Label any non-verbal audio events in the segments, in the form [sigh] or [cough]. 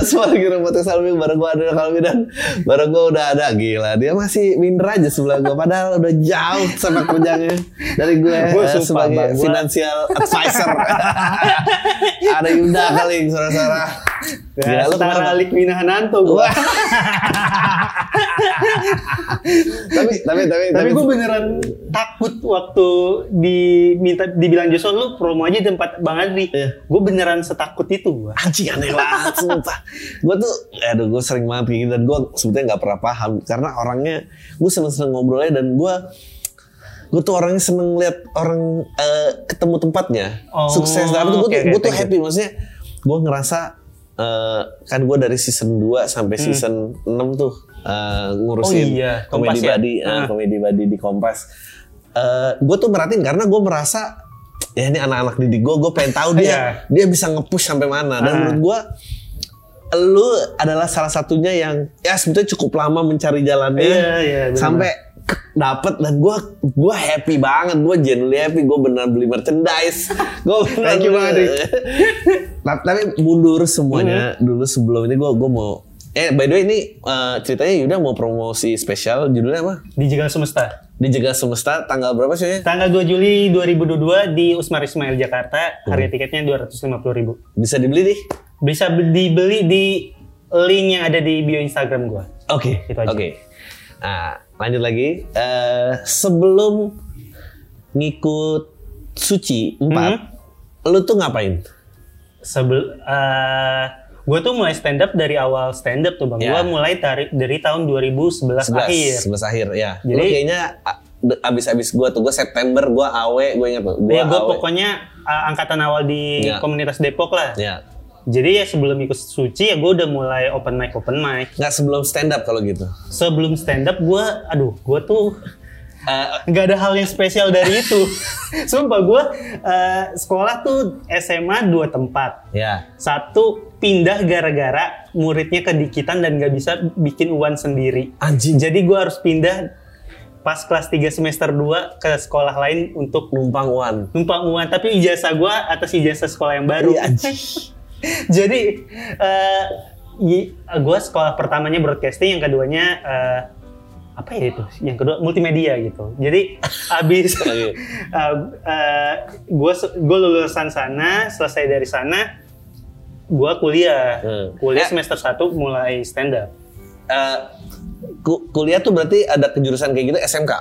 Semua lagi podcast Almi bareng gue ada Kalbi dan bareng gue udah ada gila dia masih minder aja sebelah gue padahal udah jauh sama kerjanya dari gue Gua sumpah, sebagai Bang, gua- financial advisor [laughs] ada Yuda kali suara-suara Gila, Ya, lu setara ke mana? Alik Minahananto gue. [laughs] tapi tapi tapi Tapi gue beneran takut waktu diminta dibilang Joshua lu promo aja di tempat Bang Adri. Iya. Gue beneran setakut itu gue. anjing aneh banget sumpah gue tuh aduh gue sering banget kayak gitu dan gue sebetulnya nggak pernah paham karena orangnya gue seneng-seneng ngobrolnya dan gue gue tuh orangnya seneng lihat orang eh, ketemu tempatnya Oh, sukses dan gue oke, gue tuh you. happy maksudnya gue ngerasa eh, kan gue dari season 2 sampai season 6 tuh eh, ngurusin Hmm. Oh iya, komedi ya? body eh, Ah. komedi body di Kompas Eh, gue tuh merhatiin karena gue merasa ya ini anak-anak didik gue gue pengen tahu [laughs] dia Iya. dia bisa nge-push sampai mana dan Ah. menurut gua lu adalah salah satunya yang ya sebetulnya cukup lama mencari jalannya Iya, iya, benar. sampai dapet dan gua gua happy banget gua genuinely happy gua benar beli merchandise [laughs] gua benar Thank you banget, [laughs] tapi, mundur semuanya Hmm. dulu sebelum ini gua gua mau eh by the way ini eh, ceritanya Yuda mau promosi spesial judulnya apa Di Jegal Semesta. dijaga semesta tanggal berapa sih Tanggal 2 Juli 2022 di Usmar Ismail Jakarta. Hmm. Harga tiketnya 250 ribu. bisa dibeli deh Bisa be- dibeli di link yang ada di bio Instagram gue. Oke, Itu aja. oke. Nah, lanjut lagi. Eh, sebelum ngikut suci 4, Hmm. lu tuh ngapain? Sebel, gue tuh mulai stand up dari awal stand up tuh bang. Ya. Gue mulai dari dari tahun 2011 akhir. 11 akhir ya. Lu Jadi- kayaknya a- de- abis-abis gua tuh gua September gua AW, gua ingat tuh. Gua Ya gue pokoknya uh, angkatan awal di Ya. komunitas Depok lah. Ya. Jadi ya sebelum ikut suci ya gue udah mulai open mic open mic. Nggak sebelum stand up kalau gitu. Sebelum stand up gue, aduh gue tuh Eh, nggak ada hal yang spesial dari itu. [laughs] Sumpah gue uh, sekolah tuh SMA dua tempat. ya. Satu pindah gara-gara muridnya kedikitan dan nggak bisa bikin uan sendiri. Anjing. Jadi gue harus pindah pas kelas 3 semester 2 ke sekolah lain untuk Numpang uan. numpang uan tapi ijazah gue atas ijazah sekolah yang baru Iya, anjing. [laughs] jadi eh gue sekolah pertamanya broadcasting yang keduanya eh, apa ya itu yang kedua multimedia gitu jadi [laughs] abis Oke. gue gue lulusan sana selesai dari sana gue kuliah Hmm. kuliah Eh. semester 1 mulai stand up ku- kuliah tuh berarti ada kejurusan kayak gitu SMK.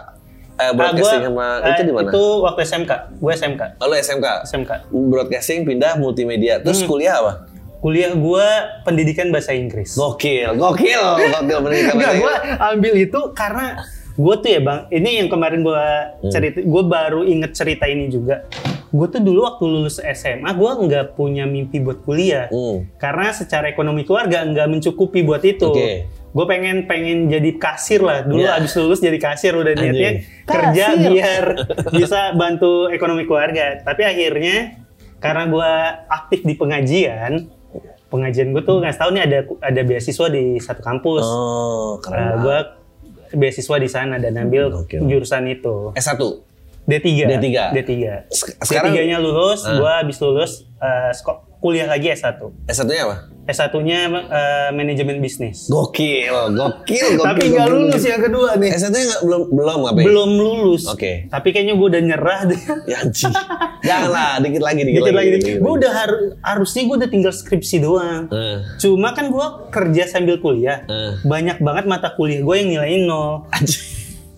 Eh, broadcasting Ah, sama gua, itu eh, di mana? itu waktu SMK gue SMK Oh, lu SMK. SMK Broadcasting pindah multimedia. Terus Hmm. kuliah apa? kuliah gue pendidikan bahasa Inggris Gokil, gokil, gokil pendidikan bahasa gue Inggris. ambil itu karena gue tuh ya bang, ini yang kemarin gue Hmm. cerita, gue baru inget cerita ini juga. Gue tuh dulu waktu lulus SMA, gue nggak punya mimpi buat kuliah. Hmm. Karena secara ekonomi keluarga nggak mencukupi buat itu. Oke. Gue pengen pengen jadi kasir lah. Dulu Ya. abis lulus jadi kasir udah niatnya kerja Kasir. biar [laughs] bisa bantu ekonomi keluarga. Tapi akhirnya karena gue aktif di pengajian, pengajian gue tuh nggak tahu nih ada ada beasiswa di satu kampus. Oh, keren. Nah, gue beasiswa di sana dan ambil Oke. jurusan itu. S1. D3. D3. D3. Sek- sekarang- D3-nya lulus, Ah. gue habis lulus eh, sko- kuliah lagi S1. S1-nya apa? S1-nya eh, manajemen bisnis. Gokil, gokil, [laughs] gokil. Tapi nggak gokil, lulus yang kedua nih. S1-nya nggak belum belum ngapain? Belum lulus. Oke. Tapi kayaknya gue udah nyerah deh. [laughs] Ya anjing. Janganlah, dikit lagi, dikit, Dikit lagi. dikit Gue udah haru- harusnya gue udah tinggal skripsi doang. Eh, Cuma kan gue kerja sambil kuliah. Eh. Banyak banget mata kuliah gue yang nilainya nol. anjing.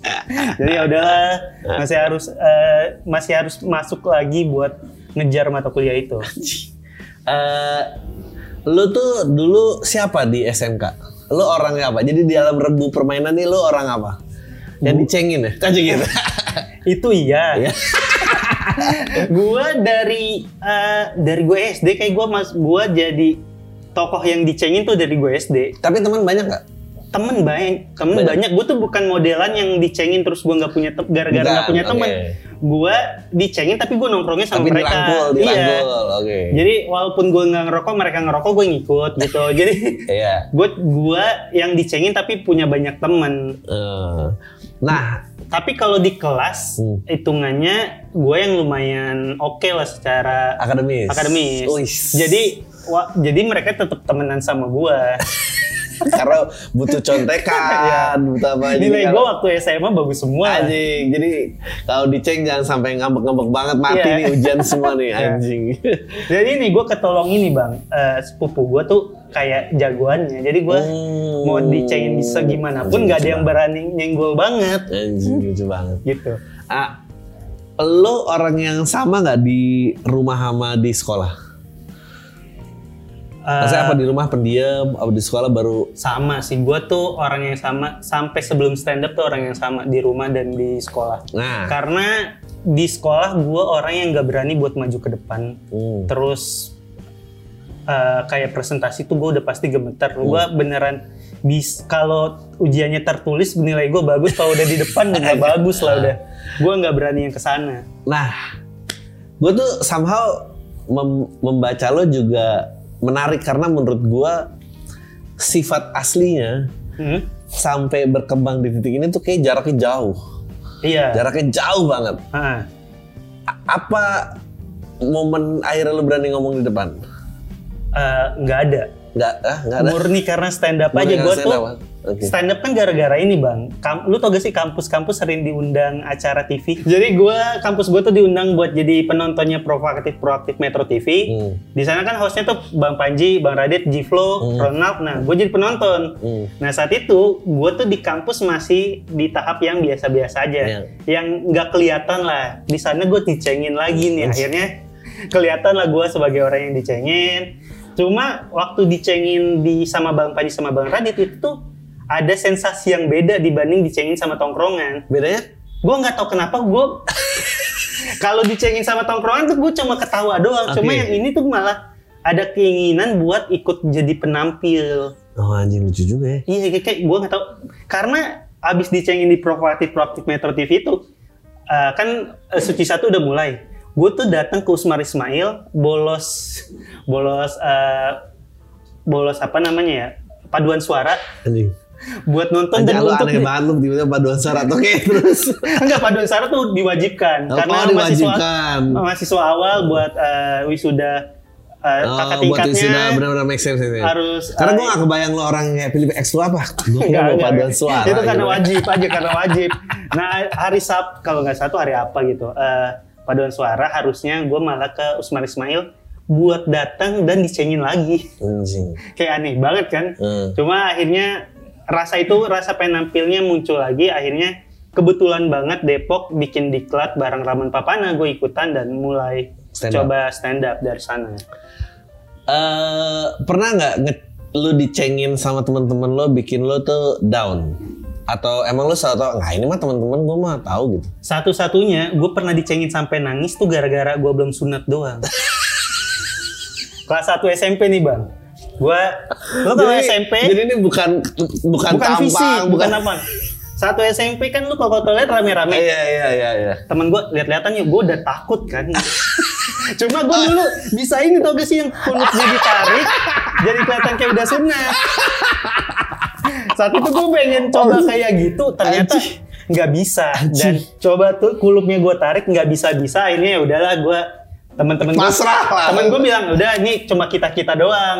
[laughs] Jadi ya udahlah, masih harus eh, masih harus masuk lagi buat ngejar mata kuliah itu. Eh, lu tuh dulu siapa di SMK? Lu orangnya apa? Jadi di dalam rebu permainan nih lu orang apa? Yang dicengin ya? Kan gitu. [laughs] itu iya. Iya. [laughs] gua dari eh, dari gue SD kayak gua mas gua jadi tokoh yang dicengin tuh dari gue SD. Tapi teman banyak nggak? Temen banyak temen Banyak. banyak, gue tuh bukan modelan yang dicengin terus gue nggak punya gara-gara nggak punya temen oke. gue dicengin tapi gue nongkrongnya sama Tapi mereka dirangkul, iya dirangkul. Oke. jadi walaupun gue nggak ngerokok mereka ngerokok gue ngikut gitu [laughs] jadi Iya. gue gua yang dicengin tapi punya banyak temen Eh, nah, tapi kalau di kelas Hmm. hitungannya gue yang lumayan oke lah secara akademis. akademis Wih. jadi wa- jadi mereka tetap temenan sama gue [laughs] karena butuh contekan, [laughs] butuh apa jadi nilai gue waktu SMA bagus semua Anjing, jadi kalau diceng jangan sampai ngambek-ngambek banget mati Iya. nih ujian semua nih [laughs] Iya. anjing. Jadi nih gue ketolong ini bang, Eh, sepupu gue tuh kayak jagoannya. Jadi gue Hmm. mau dicengin bisa gimana pun nggak ada yang berani nyenggol banget Anjing lucu banget. gitu. Ah, lo orang yang sama nggak di rumah sama di sekolah? Eh, Maksudnya apa di rumah pendiam, apa di sekolah baru sama sih, gue tuh orang yang sama sampai sebelum stand up tuh orang yang sama di rumah dan di sekolah. Nah, Karena di sekolah gue orang yang nggak berani buat maju ke depan. hmm. Terus eh, kayak presentasi tuh gue udah pasti gemeter. Gue beneran bis kalau ujiannya tertulis nilai gue bagus kalau udah di depan udah bagus lah udah. Gue nggak berani yang ke sana. Nah, gue tuh somehow mem- membaca lo juga menarik karena menurut gue sifat aslinya Hmm? sampai berkembang di titik ini tuh kayak jaraknya jauh, Iya. jaraknya jauh banget. Ah. A- Apa momen akhirnya lo berani ngomong di depan? Eh, nggak ada. Nggak, ah, nggak ada. Murni karena stand up Murni aja gue tuh. up, ah. Oke. Stand up kan gara-gara ini bang. Kam- lu tau gak sih kampus-kampus sering diundang acara TV. Jadi gue kampus gue tuh diundang buat jadi penontonnya provokatif proaktif Metro TV. Hmm. Di sana kan hostnya tuh Bang Panji, Bang Radit, Jiflo, Ronald. Nah, gue jadi penonton. Hmm. Nah saat itu gue tuh di kampus masih di tahap yang biasa-biasa aja, Iya. yang nggak kelihatan lah. Di sana gue dicengin lagi nih, akhirnya kelihatan lah gue sebagai orang yang dicengin. Cuma waktu dicengin di sama Bang Panji sama Bang Radit itu tuh ada sensasi yang beda dibanding dicengin sama tongkrongan. Bedanya? Gue nggak tahu kenapa gue [laughs] kalau dicengin sama tongkrongan tuh gue cuma ketawa doang. Cuma Oke. yang ini tuh malah ada keinginan buat ikut jadi penampil. Oh anjing lucu juga ya. Iya kayak, gue nggak tahu karena abis dicengin di provokatif proaktif Metro TV itu eh, kan eh, Suci satu udah mulai. Gue tuh datang ke Usmar Ismail bolos bolos eh, bolos apa namanya ya paduan suara Anjing. buat nonton Anjing dan lu untuk aneh banget lu tiba-tiba paduan suara tuh [laughs] kayak terus. enggak paduan suara tuh diwajibkan Oh, karena oh, mahasiswa diwajibkan. mahasiswa awal buat eh, wisuda eh, Oh, kakak tingkatnya benar-benar make sense ini. harus Karena eh, gue gak kebayang lo orang kayak Philip X lu apa? [laughs] Gue mau paduan suara. Itu karena gitu. wajib aja, karena wajib. Nah, hari Sab, kalau nggak satu hari apa gitu, eh, paduan suara harusnya gue malah ke Usmar Ismail buat datang dan dicengin lagi. Anjing. Kayak aneh banget kan? Hmm. Cuma akhirnya rasa itu, rasa penampilnya muncul lagi. Akhirnya kebetulan banget Depok bikin diklat bareng Raman Papana, gue ikutan dan mulai Stand up. coba stand up dari sana. Eh, pernah nggak lu dicengin sama teman-teman lo bikin lo tuh down? Atau emang lo selalu tau, nggak ini mah teman-teman gue mah tahu gitu. Satu-satunya gue pernah dicengin sampai nangis tuh gara-gara gue belum sunat doang. [laughs] Kelas 1 SMP nih bang. Gue, lo kalau Jadi- SMP Jadi ini bukan bukan, bukan tampang, fisik, bukan apa. Satu SMP kan lu kalau toilet rame-rame. Iya iya iya iya. Temen gue lihat-lihatan ya gue udah takut kan. [laughs] Cuma gue dulu bisa ini tau gak sih yang kulitnya ditarik jadi kelihatan kayak udah sunat. [laughs] Saat itu gue pengen coba kayak gitu ternyata nggak bisa. Dan coba tuh kulupnya gue tarik nggak bisa bisa akhirnya ya udahlah gue temen-temen gue Pasrah lah. temen gue bilang udah ini cuma kita kita doang.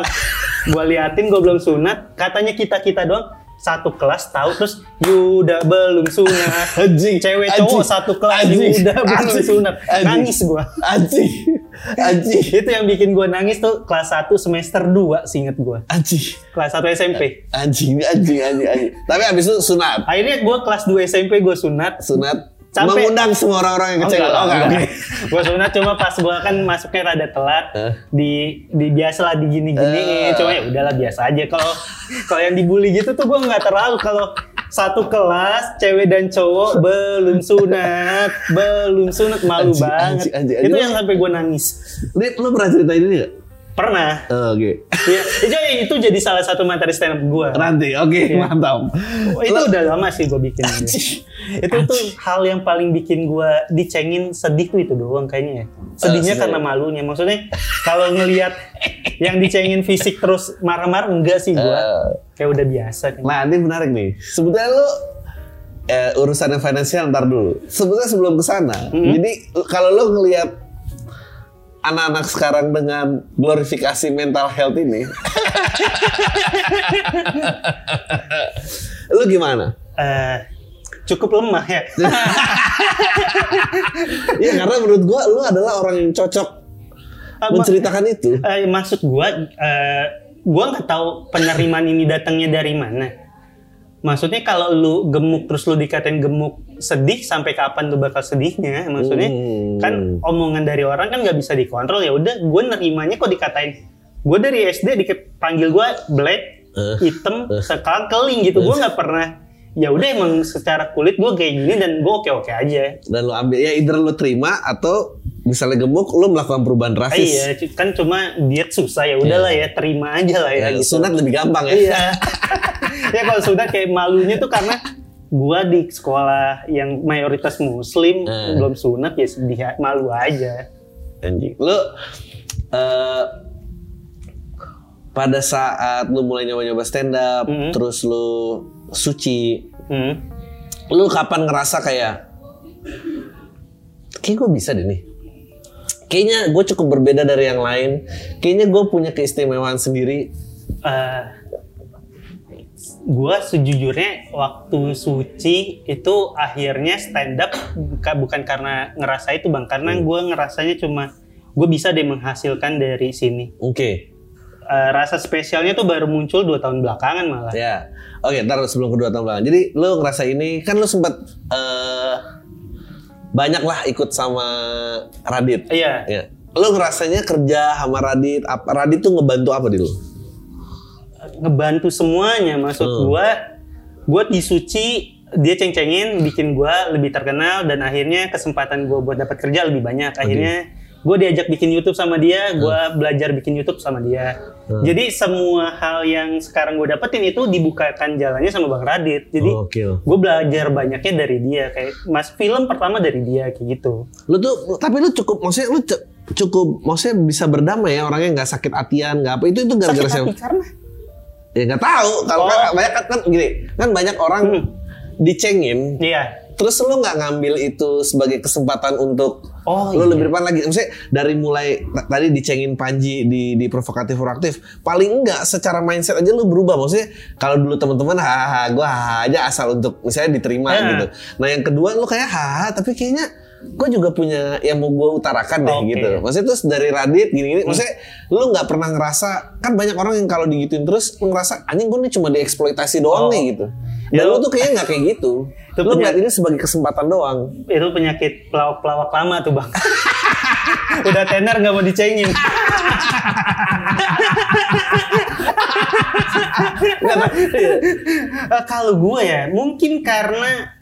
Gue liatin gue belum sunat katanya kita kita doang satu kelas tahu terus Yuda belum sunat Anjing. cewek Anjing. cowok satu kelas Anjing. Yuda belum Anjing. sunat Anjing. nangis gue Anjing. Anjing. itu yang bikin gue nangis tuh kelas 1 semester 2 seinget gue Anjing. kelas 1 SMP Anjing, anjing, anjing, anjing. Tapi abis itu sunat. akhirnya gue kelas 2 SMP gue sunat Sunat. Sampai- Mengundang semua orang-orang yang Oh, kecewa. enggak, Oh, enggak. enggak. Gue sunat cuma pas gue kan masuknya rada telat di di biasa lah di gini gini Eh. cuma ya udahlah biasa aja kalau kalau yang dibully gitu tuh gue nggak terlalu kalau satu kelas cewek dan cowok belum sunat belum sunat malu Anjing, banget anjing, anjing, itu anjing. yang sampai gue nangis Lid, lu pernah ceritain ini gak? Pernah. Oke. ya, itu, jadi salah satu materi stand up gue. Nanti, oke, mantap. Oh, itu udah lama sih gue bikin. itu tuh hal yang paling bikin gue dicengin sedih tuh itu doang kayaknya ya. Sedihnya Eh, karena malunya. Maksudnya kalau ngelihat yang dicengin fisik terus marah-marah enggak sih gue. Eh. Kayak udah biasa. Kan. Nah, ini menarik nih. Sebetulnya lu eh, urusan yang finansial ntar dulu. Sebetulnya sebelum ke sana. Jadi kalau lu ngelihat anak-anak sekarang dengan glorifikasi mental health ini, [laughs] lu gimana? Eh, cukup lemah ya. [laughs] Ya karena menurut gua lu adalah orang yang cocok Apa- menceritakan itu. Eh, maksud gue, eh, gue nggak tahu penerimaan ini datangnya dari mana. Maksudnya kalau lu gemuk terus lu dikatain gemuk sedih sampai kapan lu bakal sedihnya? Maksudnya Hmm. kan omongan dari orang kan nggak bisa dikontrol ya udah gue nerimanya kok dikatain gue dari SD dipanggil gue black Eh. hitam sekarang keling gitu gue nggak pernah ya udah emang secara kulit gue kayak gini dan gue oke oke aja Dan lu ambil ya either lu terima atau misalnya gemuk lu melakukan perubahan Ah, drastis. iya kan cuma diet susah ya udahlah ya terima aja lah ya Ya, gitu. sunat lebih gampang ya. Iya. [laughs] ya kalau sudah kayak malunya tuh karena gua di sekolah yang mayoritas muslim Eh. belum sunat ya sedih malu aja. Anjing. Lu eh pada saat lu mulai nyoba-nyoba stand up, Mhm. terus lu suci, Hmm. lu kapan ngerasa kayak kayak gue bisa deh nih. Kayaknya gue cukup berbeda dari yang lain. Kayaknya gue punya keistimewaan sendiri. Eh, gua sejujurnya waktu suci itu akhirnya stand up buka- bukan karena ngerasa itu bang karena gua ngerasanya cuma gue bisa deh menghasilkan dari sini Oke. Eh, rasa spesialnya tuh baru muncul dua tahun belakangan malah Ya. Oke, ntar sebelum kedua tahun belakang. Jadi lu ngerasa ini kan lu sempat eh banyak lah ikut sama Radit. iya Ya. Lu ngerasanya kerja sama Radit, Radit tuh ngebantu apa di lu? Ngebantu semuanya maksud Hmm. gua gua di suci dia ceng-cengin bikin gua lebih terkenal dan akhirnya kesempatan gua buat dapat kerja lebih banyak akhirnya gua diajak bikin YouTube sama dia gua belajar bikin YouTube sama dia Hmm. jadi semua hal yang sekarang gua dapetin itu dibukakan jalannya sama Bang Radit jadi Oke. gue belajar banyaknya dari dia kayak mas film pertama dari dia kayak gitu Lu tuh tapi lu cukup maksudnya lu cu- cukup maksudnya bisa berdamai ya orangnya nggak sakit hatian nggak apa itu itu gara-gara siapa? karena Ya nggak tahu kalau Oh. kan banyak kan, gini kan banyak orang Hmm. dicengin iya terus lu nggak ngambil itu sebagai kesempatan untuk Oh, lu iya. lebih depan lagi maksudnya dari mulai tadi dicengin Panji di di provokatif proaktif paling enggak secara mindset aja lu berubah maksudnya kalau dulu teman-teman hahaha gua hahaha aja asal untuk misalnya diterima Eh. gitu nah yang kedua lu kayak hahaha tapi kayaknya gue juga punya yang mau gue utarakan deh Oke. gitu. Maksudnya terus dari Radit gini-gini. Maksudnya lu nggak pernah ngerasa kan banyak orang yang kalau digituin terus lu ngerasa anjing gue nih cuma dieksploitasi doang Oh. nih gitu. Dan Ya, lu tuh kayaknya nggak kayak gitu. Itu lu ngeliat ini sebagai kesempatan doang. Itu penyakit pelawak-pelawak lama tuh bang. [laughs] Udah tenar nggak mau dicengin. [laughs] Eh, kalau gue ya mungkin karena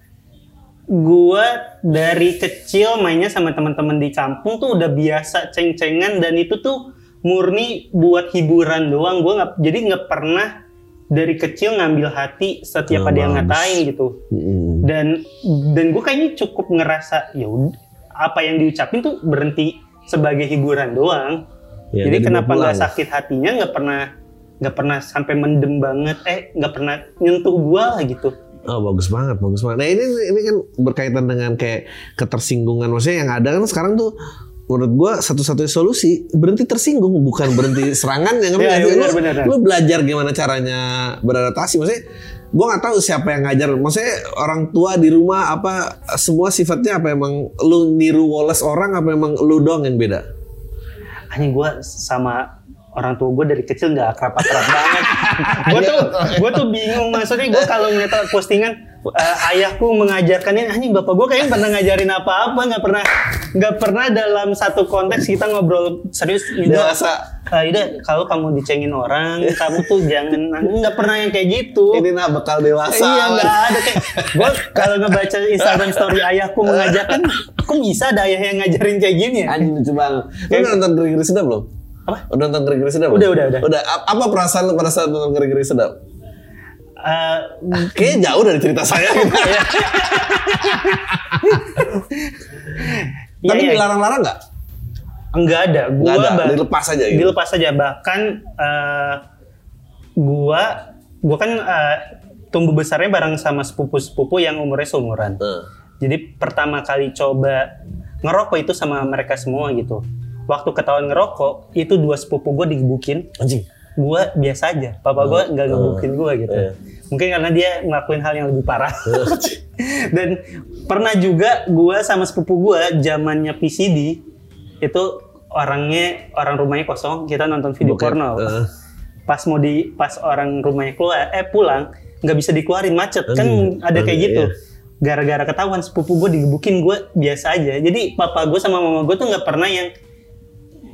gue dari kecil mainnya sama teman-teman di kampung tuh udah biasa ceng-cengan dan itu tuh murni buat hiburan doang. Gue nggak jadi nggak pernah dari kecil ngambil hati setiap Oh, ada yang ngatain gitu. Mm-mm. dan dan gue kayaknya cukup ngerasa ya apa yang diucapin tuh berhenti sebagai hiburan doang. Ya, jadi kenapa nggak sakit hatinya nggak pernah nggak pernah sampai mendem banget eh nggak pernah nyentuh gua lah gitu Oh bagus banget, bagus banget. Nah ini ini kan berkaitan dengan kayak ketersinggungan. Maksudnya yang ada kan sekarang tuh menurut gua satu-satunya solusi berhenti tersinggung, bukan berhenti [laughs] serangan. Yang sih? benar, lu, lu belajar gimana caranya beradaptasi. Maksudnya gua nggak tahu siapa yang ngajar. Maksudnya orang tua di rumah apa semua sifatnya apa emang lu niru Wallace orang apa emang lu doang yang beda? hanya gua sama orang tua gue dari kecil nggak akrab akrab banget [laughs] gue tuh gue tuh bingung maksudnya gue kalau ngeliat postingan eh, ayahku mengajarkan ini anjing bapak gue kayaknya pernah ngajarin apa-apa nggak pernah nggak pernah dalam satu konteks kita ngobrol serius Ida. Ah, Ida, kalau kamu dicengin orang, kamu tuh jangan nggak pernah yang kayak gitu. Ini nak bekal dewasa. Iya nggak ada kayak gue kalau ngebaca Instagram story ayahku mengajarkan, kok bisa ada ayah yang ngajarin kayak gini ya? Anjing lucu banget. Lu udah nonton Ngeri Sedap belum? Apa? Udah nonton Ngeri Ngeri Sedap? Udah, udah, udah. Udah, apa perasaan lu pada saat nonton Ngeri Ngeri Sedap? Eh, Kayaknya jauh dari cerita saya gitu. [laughs] Iya, [laughs] Tapi iya. dilarang-larang nggak? enggak ada. Gua Nggak ada, dilepas aja gitu. Dilepas aja bahkan eh, gua gua kan eh, tumbuh besarnya bareng sama sepupu-sepupu yang umurnya seumuran. Nah. Jadi pertama kali coba ngerokok itu sama mereka semua gitu. Waktu ketahuan ngerokok, itu dua sepupu gue digebukin. Anjing. Gue biasa aja. Papa gue nggak ngebukin gue gitu. Iya. Mungkin karena dia ngelakuin hal yang lebih parah. [laughs] Dan pernah juga gue sama sepupu gue zamannya PCD itu orangnya orang rumahnya kosong kita nonton video Bokep. porno. Eh. Pas mau di pas orang rumahnya keluar eh pulang nggak bisa dikeluarin macet kan Anjing. ada kayak gitu. iya. Gara-gara ketahuan sepupu gue digebukin gue biasa aja. Jadi papa gue sama mama gue tuh nggak pernah yang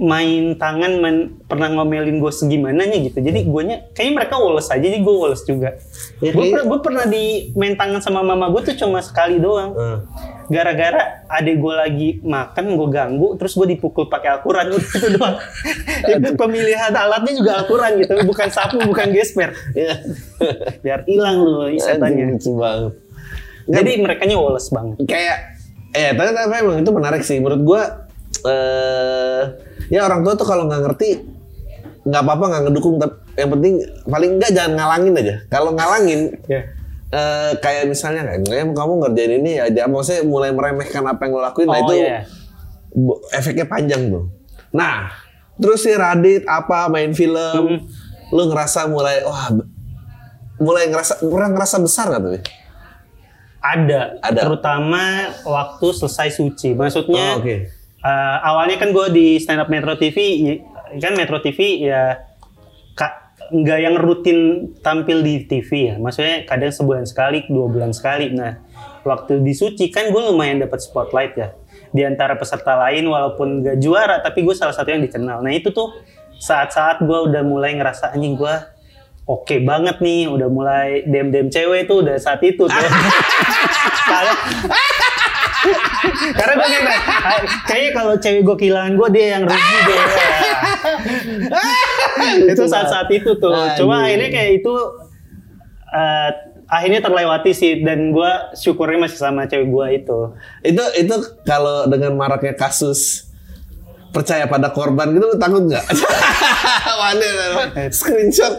main tangan main, pernah ngomelin gue segimananya gitu. Jadi gue nya kayaknya mereka woles aja, jadi gue woles juga. Ya, gue pernah, pernah di main tangan sama mama gue tuh cuma sekali doang. Eh. Gara-gara adik gue lagi makan, gue ganggu, terus gue dipukul pakai Alquran udah [laughs] itu doang. [laughs] Itu pemilihan alatnya juga Alquran gitu, bukan sapu, bukan gesper. Iya. [laughs] Biar hilang Anjing, setannya. Jadi mereka nya woles banget. kayak eh tapi, tapi emang itu menarik sih menurut gua eh ya orang tua tuh kalau nggak ngerti nggak apa-apa nggak ngedukung tapi yang penting paling enggak jangan ngalangin aja kalau ngalangin Ya. eh kayak misalnya kayak "Em, kamu ngerjain ini ya dia maksudnya mulai meremehkan apa yang lo lakuin nah Oh, itu iya. bu- efeknya panjang tuh nah terus si Radit apa main film lu ngerasa mulai wah mulai ngerasa pernah ngerasa besar nggak tuh? Ada, Ada. terutama waktu selesai suci. Maksudnya Oh, oke. Eh, awalnya kan gue di stand up Metro TV, kan Metro TV ya nggak yang rutin tampil di TV ya. Maksudnya kadang sebulan sekali, dua bulan sekali. Nah, waktu di suci kan gue lumayan dapat spotlight ya. Di antara peserta lain walaupun gak juara, tapi gue salah satu yang dikenal. Nah itu tuh saat-saat gue udah mulai ngerasa anjing gue oke banget nih, udah mulai dem-dem cewek tuh udah saat itu tuh. [laughs] Karena gue kayak "Ah, kayaknya kalau cewek gue kehilangan gue dia yang rugi deh. [laughs] itu saat-saat itu tuh. Cuma Anjing. akhirnya kayak itu eh, akhirnya terlewati sih dan gue syukurnya masih sama cewek gue itu. Itu itu kalau dengan maraknya kasus percaya pada korban gitu lu takut nggak? [laughs] Mana screenshot?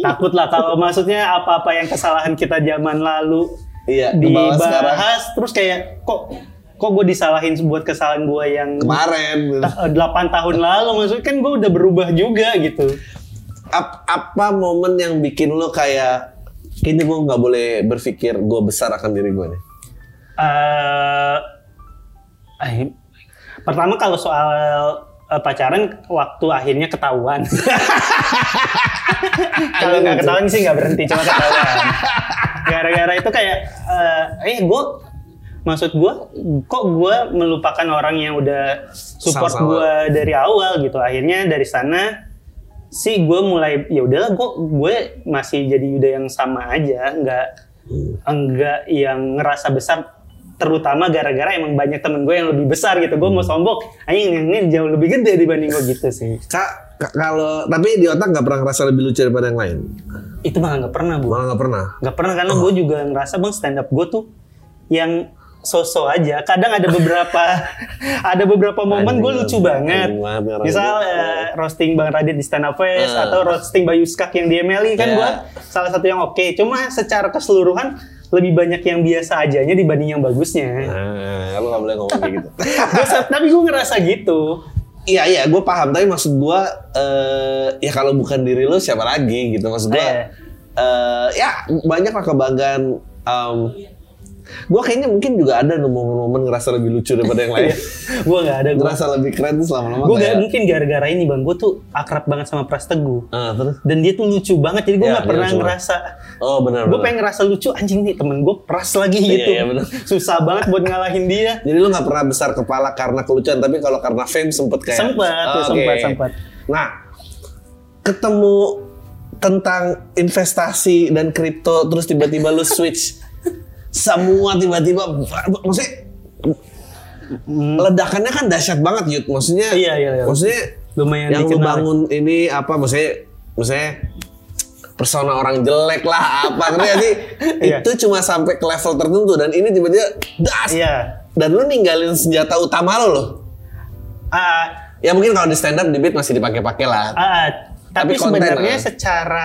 Takut lah kalau maksudnya apa-apa yang kesalahan kita zaman lalu Iya, dibahas terus kayak kok kok gue disalahin buat kesalahan gue yang Kemarin. ta- 8 tahun lalu maksudnya kan gue udah berubah juga gitu. Ap- apa momen yang bikin lo kayak kayaknya gue nggak boleh berpikir gue besar akan diri gue nih? eh eh, pertama kalau soal eh, pacaran waktu akhirnya ketahuan. [laughs] kalau nggak ketahuan sih nggak berhenti cuma ketahuan. [laughs] Gara-gara itu kayak eh eh gue maksud gue kok gue melupakan orang yang udah support gue dari awal gitu. Akhirnya dari sana sih gue mulai ya udahlah gue gue masih jadi udah yang sama aja. Nggak enggak yang ngerasa besar terutama gara-gara emang banyak temen gue yang lebih besar gitu. Gue mau sombong. Anjing yang ini jauh lebih gede dibanding gue gitu sih. Kak, ka- kalau tapi di otak nggak pernah ngerasa lebih lucu daripada yang lain. itu malah nggak pernah bu Malah nggak pernah. nggak pernah karena gue juga ngerasa bang stand up gue tuh yang sosok aja kadang ada beberapa [laughs] ada beberapa momen gue lucu banget misal eh, roasting bang Radit di stand up fest Eh. atau roasting Bayu Skak yang di MLI kan Iya. gue salah satu yang oke cuma secara keseluruhan lebih banyak yang biasa ajanya dibanding yang bagusnya Nah, lo nggak boleh ngomong kayak gitu. [laughs] Gua tapi gue ngerasa gitu Iya iya, gue paham. Tapi maksud gue, eh ya kalau bukan diri lo siapa lagi gitu. Maksud gue, Eh. eh ya banyak lah kebanggaan. Gue kayaknya mungkin juga ada momen-momen ngerasa lebih lucu daripada yang lain. [laughs] gue nggak ada gue ngerasa lebih keren tuh lama-lama gue kayak. mungkin gara-gara ini bang gue tuh akrab banget sama Pras Teguh Ah, terus? dan dia tuh lucu banget jadi gue Ya, dia pernah lucu ngerasa Oh benar. gue pengen ngerasa lucu anjing nih temen gue Pras lagi Iya, gitu iya, bener. susah banget buat ngalahin dia [laughs] Jadi lu nggak pernah besar kepala karena kelucuan, tapi kalau karena fame sempet kayak. Sempet, tuh, Oke. sempet, sempet. Nah, ketemu tentang investasi dan kripto, terus tiba-tiba lu switch, [laughs] semua tiba-tiba, maksudnya ledakannya kan dahsyat banget Yud. Maksudnya, Iya, iya, iya. maksudnya lumayan yang lu dikenal. bangun ini apa maksudnya maksudnya persona orang jelek lah apa ngerti sih [laughs] Iya. itu cuma sampai ke level tertentu dan ini tiba-tiba das Iya. dan lu ninggalin senjata utama lo loh Ah, ya mungkin kalau di stand up di beat masih dipakai-pakai lah ah, tapi, Tapi konten, sebenarnya secara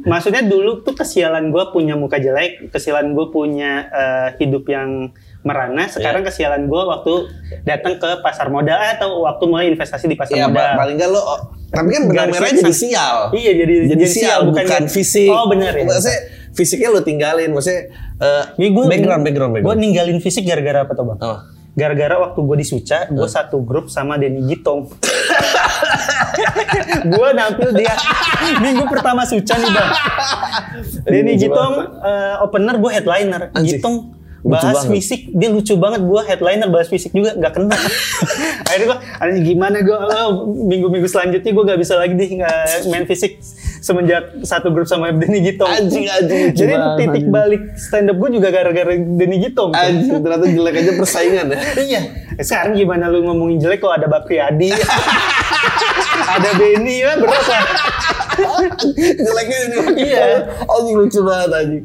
Maksudnya dulu tuh kesialan gue punya muka jelek, kesialan gue punya eh, hidup yang merana. Sekarang kesialan gue waktu datang ke pasar modal atau waktu mulai investasi di pasar Iya, modal. pa- paling enggak lo tapi kan merahnya jadi sial. Iya, jadi jadi sial bukan, bukan- fisik. Oh, benar ya. Maksudnya fisiknya lo tinggalin, maksudnya eh, Ini gua, background background Gue background. ninggalin fisik gara-gara apa tuh bang? Oh. Gara-gara waktu gue di Suca, gue satu grup sama Denny Gitong. [laughs] gue nampil dia minggu pertama Suca nih bang. [laughs] Denny Gitong eh, opener, gue headliner. Anjing. Gitong bahas banget. fisik, dia lucu banget. Gue headliner bahas fisik juga nggak kena. [laughs] Akhirnya gue, gimana gue minggu-minggu selanjutnya gue nggak bisa lagi deh nggak main fisik semenjak satu grup sama Denny Gitong. Anjing, anjing, Jadi banget, titik anjing. balik stand up gue juga gara-gara Denny Gitong. Anjing ternyata jelek aja persaingan ya. [laughs] Iya. Sekarang gimana lu ngomongin jelek kok ada Bakri Adi, [laughs] ada Benny ya berat lah. Jeleknya ini. Iya. Anjing lucu banget anjing.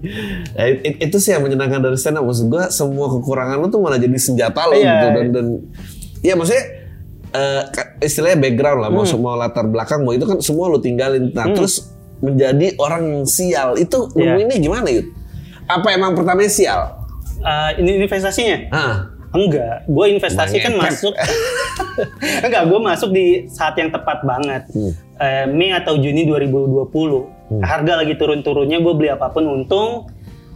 Ya, it- itu sih yang menyenangkan dari stand up. Maksud gua semua kekurangan lo tuh malah jadi senjata lo Iya. gitu dan dan ya maksudnya ka- istilahnya background lah mau Hmm. semua latar belakang mau itu kan semua lo tinggalin. Nah, terus menjadi orang yang sial itu Iya. nemuinnya gimana Yud? Apa emang pertamanya sial? Eh, ini investasinya? Ah, Enggak, gue investasi kan Mengepet. masuk. [laughs] Enggak, gue masuk di saat yang tepat banget. Eh, Mei atau Juni 2020. Harga lagi turun-turunnya, gue beli apa pun untung.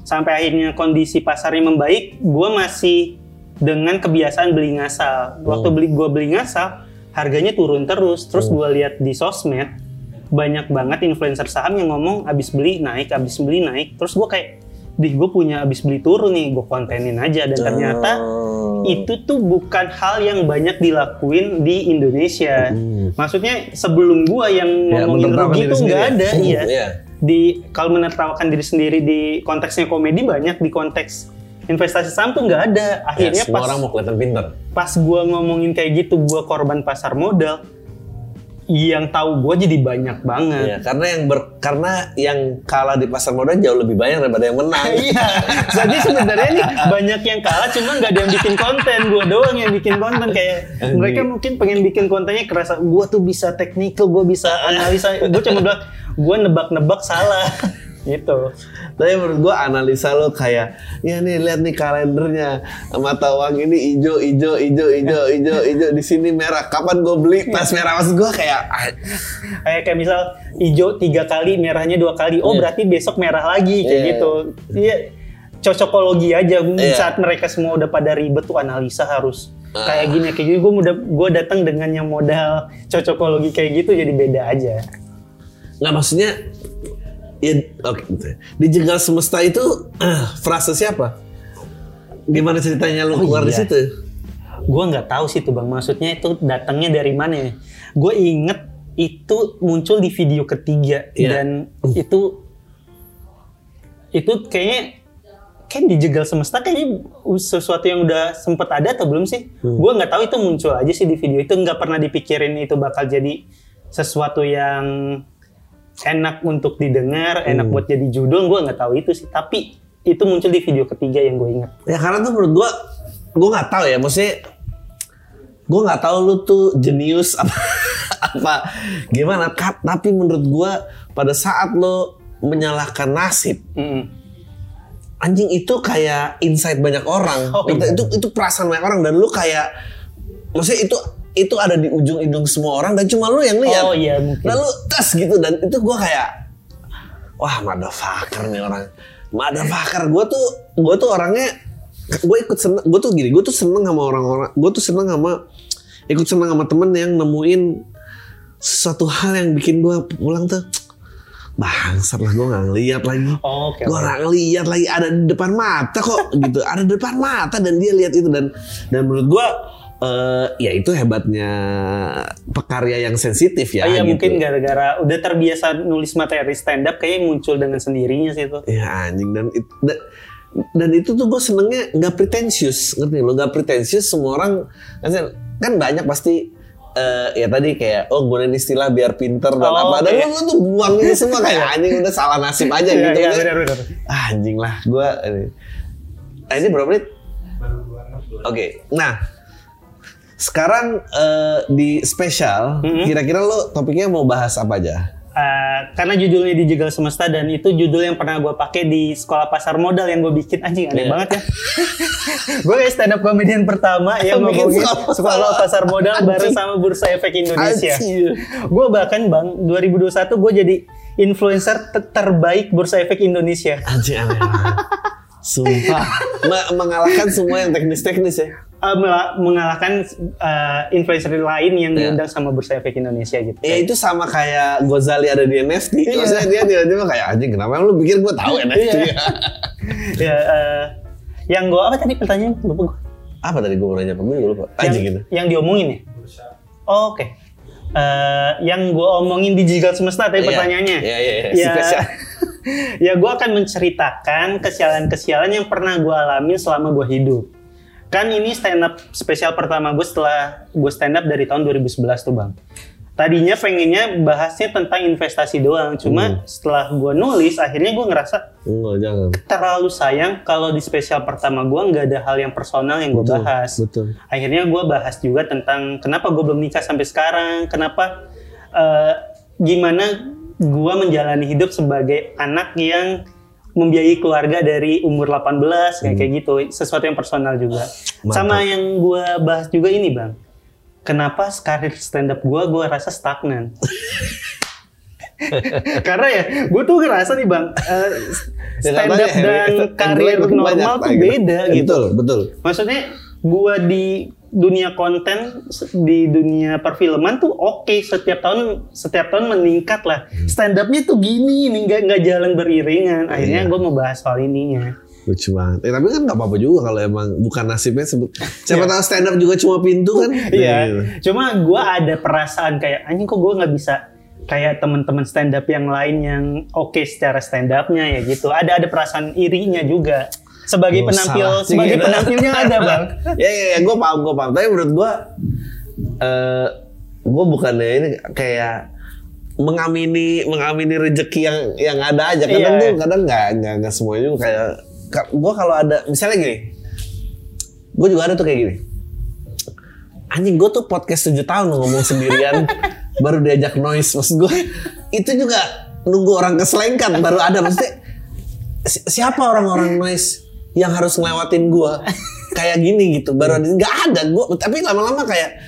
Sampai akhirnya kondisi pasarnya membaik, gue masih dengan kebiasaan beli ngasal. Waktu beli gue beli ngasal, harganya turun terus. Terus gue lihat di sosmed, banyak banget influencer saham yang ngomong abis beli naik, abis beli naik. Terus gue kayak, dih gue punya abis beli turun nih, gue kontenin aja. Dan ternyata itu tuh bukan hal yang banyak dilakuin di Indonesia. Maksudnya sebelum gua yang Ya, ngomongin menertawakan rugi tuh nggak sendiri. ada, Hmm, iya. iya. Di kalau menertawakan diri sendiri di konteksnya komedi banyak, di konteks investasi saham tuh nggak ada. ya, Akhirnya semua pas orang mau kelihatan pinter. pas gua ngomongin kayak gitu, gua korban pasar modal. Yang tahu gua jadi banyak banget. Ya, karena yang ber, karena yang kalah di pasar modal jauh lebih banyak daripada yang menang. [laughs] Iya, jadi sebenarnya nih banyak yang kalah, cuma nggak ada yang bikin konten. Gua doang yang bikin konten kayak mereka mungkin pengen bikin kontennya kerasa gua tuh bisa teknikal, gua bisa analisa. Gua cuma bilang gua nebak-nebak salah gitu. Tapi menurut gua analisa lo kayak ya nih lihat nih kalendernya mata uang ini hijau hijau hijau hijau hijau hijau di sini merah kapan gue beli pas merah maksud gua kayak ah, Kayak kayak misal hijau tiga kali, merahnya dua kali. Oh Iya. berarti besok merah lagi kayak Iya. gitu. Iya cocokologi aja Iya. saat mereka semua udah pada ribet tuh analisa harus Ah. kayak gini kayak gini gue udah gue datang dengan yang modal cocokologi kayak gitu jadi beda aja nggak maksudnya ya oke ya. dijegal semesta itu ah, frase siapa? Gimana ceritanya lo Oh, keluar di iya. situ? Gue nggak tahu sih tuh bang. Maksudnya itu datangnya dari mana ya? Gue inget itu muncul di video ketiga Iya. dan itu itu kayaknya kan dijegal semesta kayaknya sesuatu yang udah sempet ada atau belum sih? Gue nggak tahu itu muncul aja sih di video. Itu nggak pernah dipikirin itu bakal jadi sesuatu yang enak untuk didengar enak buat jadi judul gue nggak tahu itu sih. Tapi itu muncul di video ketiga yang gue ingat. Ya karena tuh menurut gua gua nggak tahu ya maksudnya gua nggak tahu lu tuh jenius apa [laughs] apa gimana. Tapi menurut gua pada saat lo menyalahkan nasib Mm-mm. anjing itu kayak insight banyak orang. Oh, itu, iya. itu itu perasaan banyak orang. Dan lu kayak maksudnya itu itu ada di ujung hidung semua orang dan cuma lu yang lihat Oh, iya, mungkin. lalu tes gitu dan itu gua kayak wah motherfucker nih orang motherfucker gue tuh gue tuh orangnya gue ikut seneng gue tuh gini gue tuh seneng sama orang-orang gue tuh seneng sama ikut senang sama temen yang nemuin suatu hal yang bikin gue pulang tuh bangsat lah gue nggak ngeliat lagi Oh, Oke. gue nggak ngeliat lagi ada di depan mata kok gitu ada di depan mata dan dia lihat itu dan dan menurut gue eh ya itu hebatnya pekarya yang sensitif ya Oh, iya gitu. mungkin gara-gara udah terbiasa nulis materi stand up kayaknya muncul dengan sendirinya sih itu. Ya anjing dan it- da- dan itu tuh gue senengnya nggak pretensius ngerti lo nggak pretensius semua orang kan- kan banyak pasti eh, ya tadi kayak oh gunain istilah biar pinter dan Oh, apa dan oke. lu, tuh buang itu semua kayak [laughs] anjing udah salah nasib aja Iya, gitu iya, kan. benar-benar. Ah, anjing lah gue nah, ini berapa menit oke nah sekarang eh, di spesial Mm-hmm. kira-kira lo topiknya mau bahas apa aja Eh, karena judulnya dijegal semesta dan itu judul yang pernah gue pakai di sekolah pasar modal yang gue bikin anjing aneh Iya. banget ya. [laughs] gue kayak stand up comedian pertama yang ngomongin sekolah sekolah, pasar. modal bareng sama Bursa Efek Indonesia. Gue bahkan bang 2021 gue jadi influencer ter- terbaik Bursa Efek Indonesia. Anjing aneh. Sumpah. [laughs] Mengalahkan semua yang teknis-teknis ya. Mela- mengalahkan eh, influencer lain yang Iya. diundang sama Bursa Efek Indonesia gitu. Ya itu sama kayak Gozali ada di NFT. Iya. Maksudnya dia tiba-tiba kayak anjing kenapa lu pikir gue tahu NFT Iya. ya? [laughs] ya, eh, yang gue apa tadi pertanyaan lupa gue. Apa tadi gue mau nanya apa? Gue lupa. Anjing gitu. yang, diomongin ya? Oh, Oke. Eh, yang gue omongin di Jigal Semesta tadi Iya. pertanyaannya. Iya, iya, iya. [laughs] Ya, gue akan menceritakan kesialan-kesialan yang pernah gue alami selama gue hidup. Kan ini stand up spesial pertama gue setelah gue stand up dari tahun 2011 tuh bang. Tadinya pengennya bahasnya tentang investasi doang, Hmm. cuma setelah gue nulis akhirnya gue ngerasa Enggak, jangan. terlalu sayang kalau di spesial pertama gue nggak ada hal yang personal yang gue bahas. betul. Akhirnya gue bahas juga tentang kenapa gue belum nikah sampai sekarang, kenapa eh, gimana gue menjalani hidup sebagai anak yang membiayai keluarga dari umur 18 kayak kayak gitu, sesuatu yang personal juga. Hmm. Mantap. Sama yang gue bahas juga ini bang, kenapa karir stand up gue gue rasa stagnan. [laughs] Karena ya, gue tuh ngerasa nih bang, eh, Ya, stand up dan [laughs] Henry- karir normal tuh gitu. beda gitu. Betul, betul. Maksudnya gua di dunia konten di dunia perfilman tuh oke setiap tahun setiap tahun meningkat lah. Stand upnya tuh gini nih nggak nggak jalan beriringan. Akhirnya Iya. gua mau bahas soal ininya. Lucu banget. Eh, tapi kan gak apa-apa juga kalau emang bukan nasibnya sebut. Siapa tahu stand up juga cuma pintu kan? [laughs] Iya. Gitu. Cuma gua ada perasaan kayak anjing kok gua nggak bisa kayak teman-teman stand up yang lain yang oke secara stand upnya ya gitu. Ada ada perasaan irinya juga. Sebagai Oh, penampil salah sebagai gitu. penampilnya ada bang. [laughs] ya ya, ya gue paham gue paham. Tapi menurut gue eh gue bukannya ini kayak mengamini mengamini rezeki yang yang ada aja. Kadang Iya. tuh kadang nggak nggak nggak semuanya juga kayak gue kalau ada misalnya gini gue juga ada tuh kayak gini. Anjing gue tuh podcast 7 tahun ngomong sendirian. [laughs] Baru diajak noise maksud gue itu juga nunggu orang keselengkat baru ada. Maksudnya si- siapa orang-orang noise yang harus ngelewatin gua. [laughs] Kayak gini gitu baru ada nggak ada gua tapi lama-lama kayak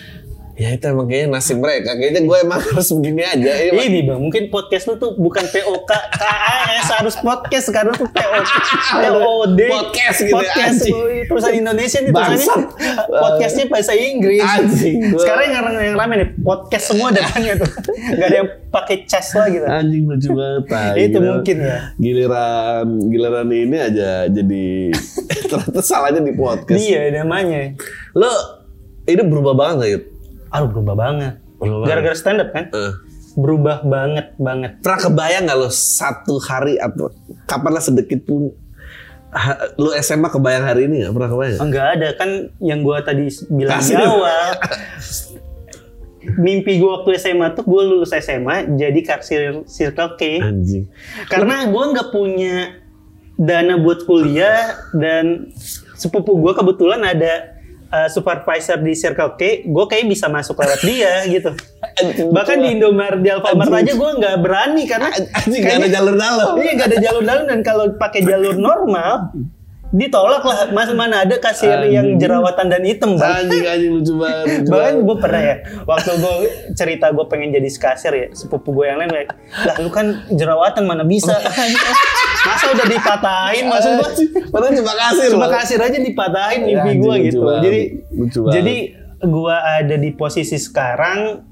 ya itu emang kayaknya nasib mereka kayaknya gue emang [laughs] harus begini aja Iya, Mak. Ini bang, mungkin podcast lu tuh bukan POK, KAS harus podcast sekarang tuh POK, POD, Podcast gitu ya, podcast anjing. oh, perusahaan Indonesia nih tulisannya podcastnya bahasa Inggris. Anjing, Sekarang yang yang rame nih podcast semua depannya tuh, nggak ada yang pakai cas lah gitu. anjing lucu banget tai. [laughs] Itu Gila. mungkin ya. giliran giliran ini aja jadi [laughs] ternyata salahnya di podcast Dia namanya. lo ini berubah banget gak Yud? Aduh berubah banget. Berubah Gara-gara stand up kan? Eh. Berubah banget banget. pernah kebayang gak lo satu hari atau kapan lah sedikit pun ha- lo SMA kebayang hari ini gak pernah kebayang Enggak ada kan yang gua tadi bilang di Kasih. awal. Mimpi gua waktu SMA tuh gua lulus SMA jadi kasir Circle K. anjing Karena gua nggak punya dana buat kuliah dan sepupu gua kebetulan ada uh, supervisor di Circle K, gue kayak bisa masuk lewat dia [laughs] gitu. Bahkan di Indomaret di Alfamart aja gue nggak berani karena anjing gak ada jalur dalam. Iya nggak ada jalur dalam dan kalau pakai jalur normal ditolak lah. Mas mana ada kasir Anjing. yang jerawatan dan hitam bang. anjing anjing lucu banget [laughs] Bahkan gue pernah ya, waktu gue cerita gue pengen jadi kasir ya, sepupu gue yang lain kayak, lah lu kan jerawatan mana bisa. [laughs] Masa udah dipatahin maksud gue. padahal cuma kasih Cuma kasir aja dipatahin mimpi gue gitu. banget. Jadi Lucu banget. jadi gua ada di posisi sekarang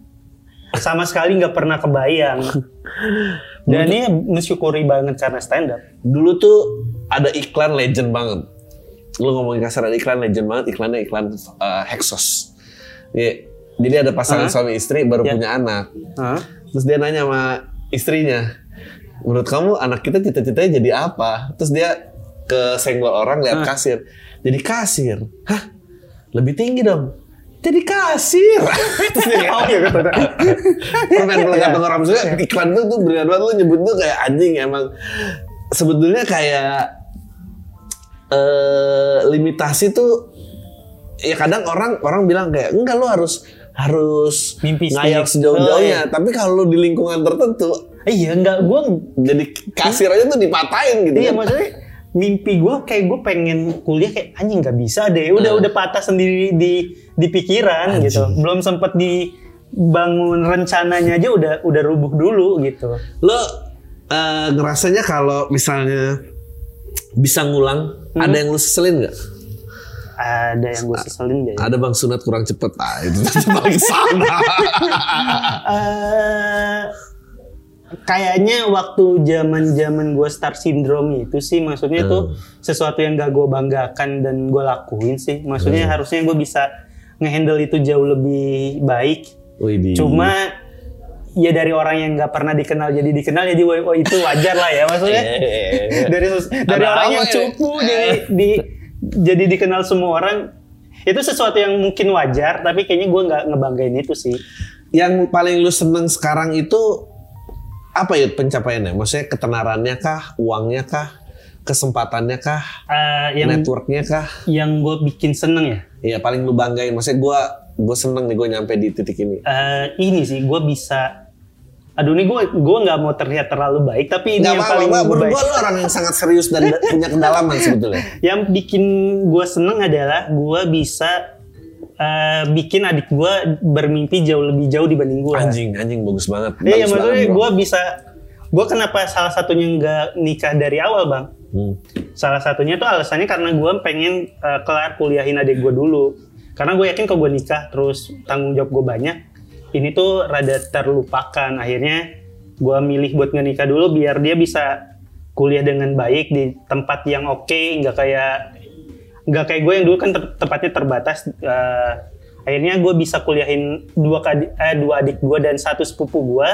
sama sekali nggak pernah kebayang. [laughs] Dan ini mensyukuri banget karena stand up. Dulu tuh ada iklan legend banget. Lu ngomongin kasar ada iklan legend banget, iklannya iklan uh, Hexos. Iya, Jadi ada pasangan Hah? suami istri baru Ya. punya anak. Hah? Terus dia nanya sama istrinya, menurut kamu anak kita cita-citanya jadi apa? Terus dia ke senggol orang lihat kasir. Jadi kasir. Hah? Lebih tinggi dong. Jadi kasir. [laughs] Terus dia kayak, Oh iya betul. permen pelekat tenggorokan maksudnya iklan itu tuh benar banget lu nyebut tuh kayak anjing emang sebetulnya kayak eh limitasi tuh ya kadang orang orang bilang kayak enggak lu harus harus Mimpi ngayal sedikit. sejauh-jauhnya Oh, iya. tapi kalau di lingkungan tertentu Iya nggak gue jadi kasir aja tuh dipatahin gitu Iya kan. maksudnya mimpi gue kayak gue pengen kuliah kayak anjing nggak bisa deh udah Nah. udah patah sendiri di di pikiran gitu belum sempet dibangun rencananya aja udah udah rubuh dulu gitu lo eh, ngerasanya kalau misalnya bisa ngulang Hmm. ada yang lu seselin nggak ada yang gue seselin deh ada bang sunat kurang cepet ah itu [laughs] balik sana Eh, kayaknya waktu zaman zaman gue star syndrome itu sih maksudnya itu Hmm. sesuatu yang gak gue banggakan dan gue lakuin sih maksudnya Hmm. harusnya gue bisa ngehandle itu jauh lebih baik Widih. Cuma ya dari orang yang nggak pernah dikenal jadi dikenal jadi oh, itu wajar lah ya maksudnya. [laughs] Iya. dari dari Ada orang yang ya? cupu jadi di jadi dikenal semua orang itu sesuatu yang mungkin wajar tapi kayaknya gue nggak ngebanggain itu sih. yang paling lu seneng sekarang itu apa ya pencapaiannya? Maksudnya ketenarannya kah, uangnya kah, kesempatannya kah, Eh, yang networknya kah? yang gue bikin seneng ya Iya paling lu banggain. Maksudnya gue gue seneng nih gue nyampe di titik ini. eh, ini sih gue bisa aduh ini gue gue nggak mau terlihat terlalu baik tapi ini Gak yang apa-apa, paling gue baik. gue orang yang sangat serius dan da- [laughs] punya kedalaman sebetulnya. yang bikin gue seneng adalah gue bisa eh, bikin adik gue bermimpi jauh lebih jauh dibanding gue. Anjing, anjing bagus banget. Iya, Bagus maksudnya gue bisa, gue kenapa salah satunya nggak nikah dari awal bang? Hmm. Salah satunya tuh alasannya karena gue pengen eh, kelar kuliahin adik gue dulu. Karena gue yakin kalau gue nikah terus tanggung jawab gue banyak, ini tuh rada terlupakan. Akhirnya gue milih buat nggak nikah dulu biar dia bisa kuliah dengan baik di tempat yang oke, nggak kayak nggak kayak gue yang dulu kan ter- tempatnya terbatas. Eh, akhirnya gue bisa kuliahin dua kadi- eh, dua adik gue dan satu sepupu gue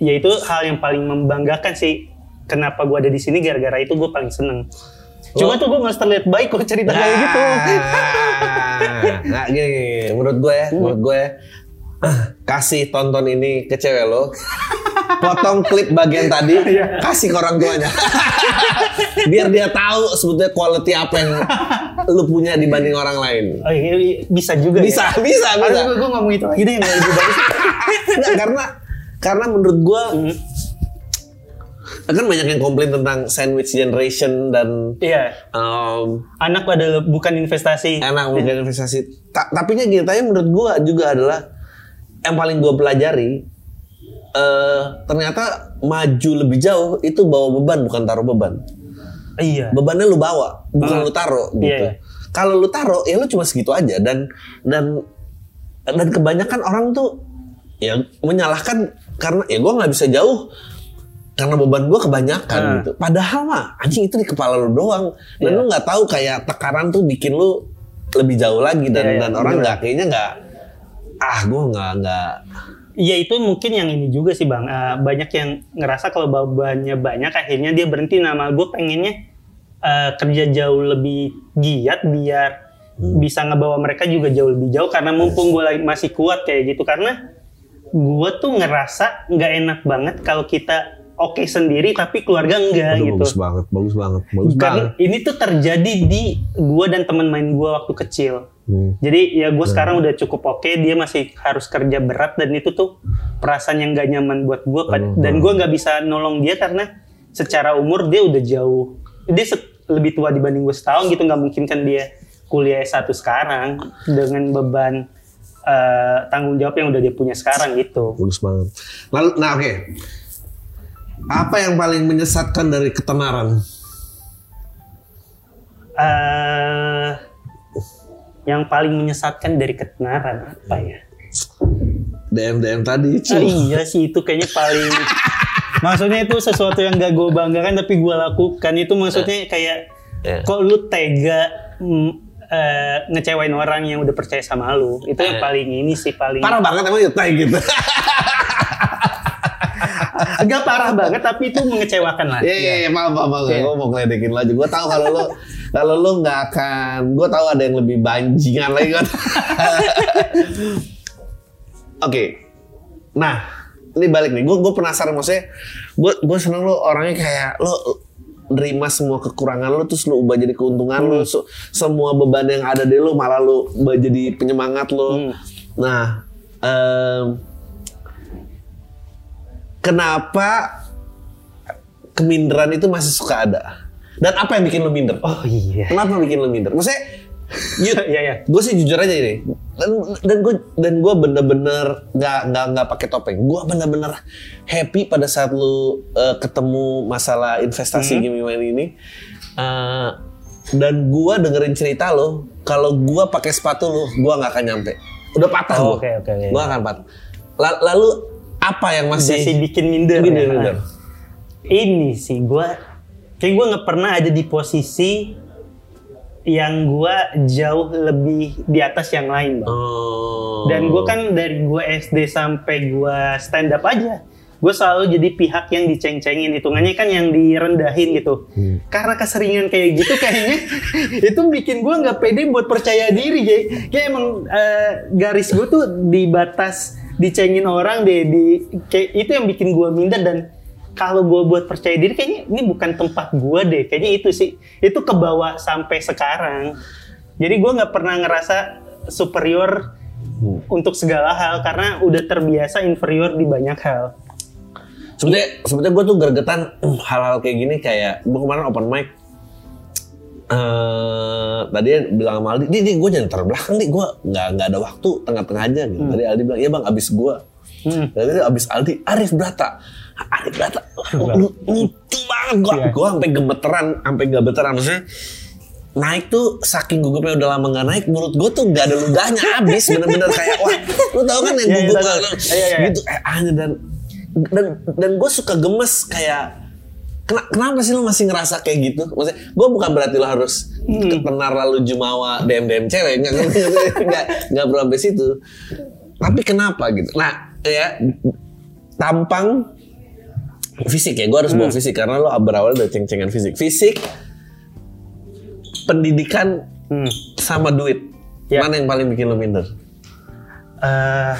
yaitu hal yang paling membanggakan sih kenapa gue ada di sini gara-gara itu gue paling seneng cuma Oh. tuh gue nggak terlihat baik kok cerita kayak gitu [laughs] Nah, gini, gini. menurut gue ya, menurut gue ya, kasih tonton ini ke cewek lo, potong klip bagian tadi, Iya. kasih ke orang tuanya, [laughs] biar dia tahu sebetulnya quality apa yang lu punya dibanding orang lain. oh, iya, iya, bisa juga Bisa, ya? bisa, bisa. Aduh, gue ngomong itu lagi deh yang lebih bagus [laughs] Nggak, karena karena menurut gue Hmm. Kan banyak yang komplain tentang sandwich generation dan iya um, anak adalah bukan investasi enak mungkin investasi. Ta tapi nya gini, tapi menurut gua juga adalah yang paling gua pelajari eh ternyata maju lebih jauh itu bawa beban bukan taruh beban. iya Bebannya lu bawa, bukan Ah. lu taruh Iya, gitu. iya. Kalau lu taruh ya lu cuma segitu aja dan dan dan kebanyakan orang tuh ya menyalahkan karena ya gua nggak bisa jauh karena beban gua kebanyakan Ah. gitu. Padahal mah anjing itu di kepala lu doang. Dan Iya. lu nggak tahu kayak tekanan tuh bikin lu lebih jauh lagi dan Iya, iya, dan orang nggak kayaknya nggak ah gua nggak nggak. Iya itu mungkin yang ini juga sih bang. Eh, banyak yang ngerasa kalau bebannya banyak akhirnya dia berhenti. Nama gue pengennya eh, kerja jauh lebih giat biar bisa ngebawa mereka juga jauh lebih jauh. Karena mumpung gue lagi masih kuat kayak gitu. Karena gue tuh ngerasa nggak enak banget kalau kita oke sendiri tapi keluarga enggak Aduh, gitu. bagus banget bagus banget bagus karena banget. ini tuh terjadi di gue dan teman main gue waktu kecil. Hmm. jadi ya gue sekarang udah cukup oke, dia masih harus kerja berat dan itu tuh perasaan yang gak nyaman buat gue. Dan gue nggak bisa nolong dia karena secara umur dia udah jauh, dia lebih tua dibanding gue setahun gitu nggak mungkin kan dia kuliah S1 sekarang dengan beban eh, tanggung jawab yang udah dia punya sekarang gitu. bagus banget. Lalu nah oke apa yang paling menyesatkan dari ketenaran eh yang paling menyesatkan dari ketenaran apa ya? DM DM tadi Ah, iya sih itu kayaknya paling [laughs] maksudnya itu sesuatu yang gak gue banggakan tapi gue lakukan itu maksudnya kayak Ya. kok lu tega mm, eh, ngecewain orang yang udah percaya sama lu itu yang Eh. paling ini sih paling parah banget emang Yutai [laughs] gitu. [laughs] agak parah banget tapi itu mengecewakan lah Iya iya iya, maaf maaf maaf. Iya. Gue mau ngeledekin lo aja. Gue tahu kalau lo [laughs] kalau lo nggak akan. Gue tahu ada yang lebih banjingan lagi. [laughs] Oke. Nah, ini balik nih. Gue gue penasaran maksudnya. Gue gue seneng lo orangnya kayak lo nerima semua kekurangan lo terus lo ubah jadi keuntungan lo So- semua beban yang ada di lo malah lo ubah jadi penyemangat lo Hmm. nah em, kenapa keminderan itu masih suka ada? Dan apa yang bikin lo minder? Oh iya. Kenapa bikin lo minder? Maksudnya Yud, [laughs] Iya, iya. gue sih jujur aja ini. Dan dan gue dan gue bener-bener nggak nggak nggak pakai topeng. Gue bener-bener happy pada saat lu eh, ketemu masalah investasi Hmm. gimana ini. Eh, dan gue dengerin cerita lo kalau gue pakai sepatu lo gue nggak akan nyampe. Udah patah Oh, gue oke, oke, oke. gue akan patah. La- lalu apa yang masih masih bikin minder Minder, ya. minder. ini sih gue kayak gue nggak pernah ada di posisi yang gue jauh lebih di atas yang lain bang Oh. dan gue kan dari gue SD sampai gue stand up aja gue selalu jadi pihak yang diceng-cengin hitungannya kan yang direndahin gitu karena keseringan kayak gitu kayaknya [laughs] itu bikin gue nggak pede buat percaya diri kayak, kayak emang eh, garis gue tuh di batas dicengin orang deh di kayak itu yang bikin gue minder dan kalau gue buat percaya diri kayaknya ini bukan tempat gue deh kayaknya itu sih. Itu kebawa sampai sekarang. Jadi gue nggak pernah ngerasa superior untuk segala hal karena udah terbiasa inferior di banyak hal. Sebenarnya sebenarnya gue tuh gergetan uh, hal-hal kayak gini kayak gue kemarin open mic. Eh tadi bilang sama Aldi, di, di gue jangan terbelakang nih, gue nggak nggak ada waktu tengah-tengah aja gitu. Tadi Aldi bilang, iya bang abis gue. Hmm. Tadi abis Aldi, Arif Brata. Arif Brata, lu- lucu banget gue. Iya. Gue sampai gemeteran, sampai gemeteran maksudnya. Naik tuh saking gugupnya udah lama nggak naik, menurut gue tuh gak ada ludahnya abis bener-bener kayak wah, lu tau kan yang gugup Iya, iya, iya. gitu eh aneh dan dan dan gue suka gemes kayak kena- kenapa sih lo masih ngerasa kayak gitu maksudnya gue bukan berarti lo harus Hmm. ketenar lalu jumawa dm dm cewek nggak nggak nggak sampai situ tapi kenapa gitu nah ya tampang fisik ya gue harus bawa fisik karena lo berawal dari ceng-cengan fisik fisik pendidikan Hmm. sama duit Ya. mana yang paling bikin lo minder eh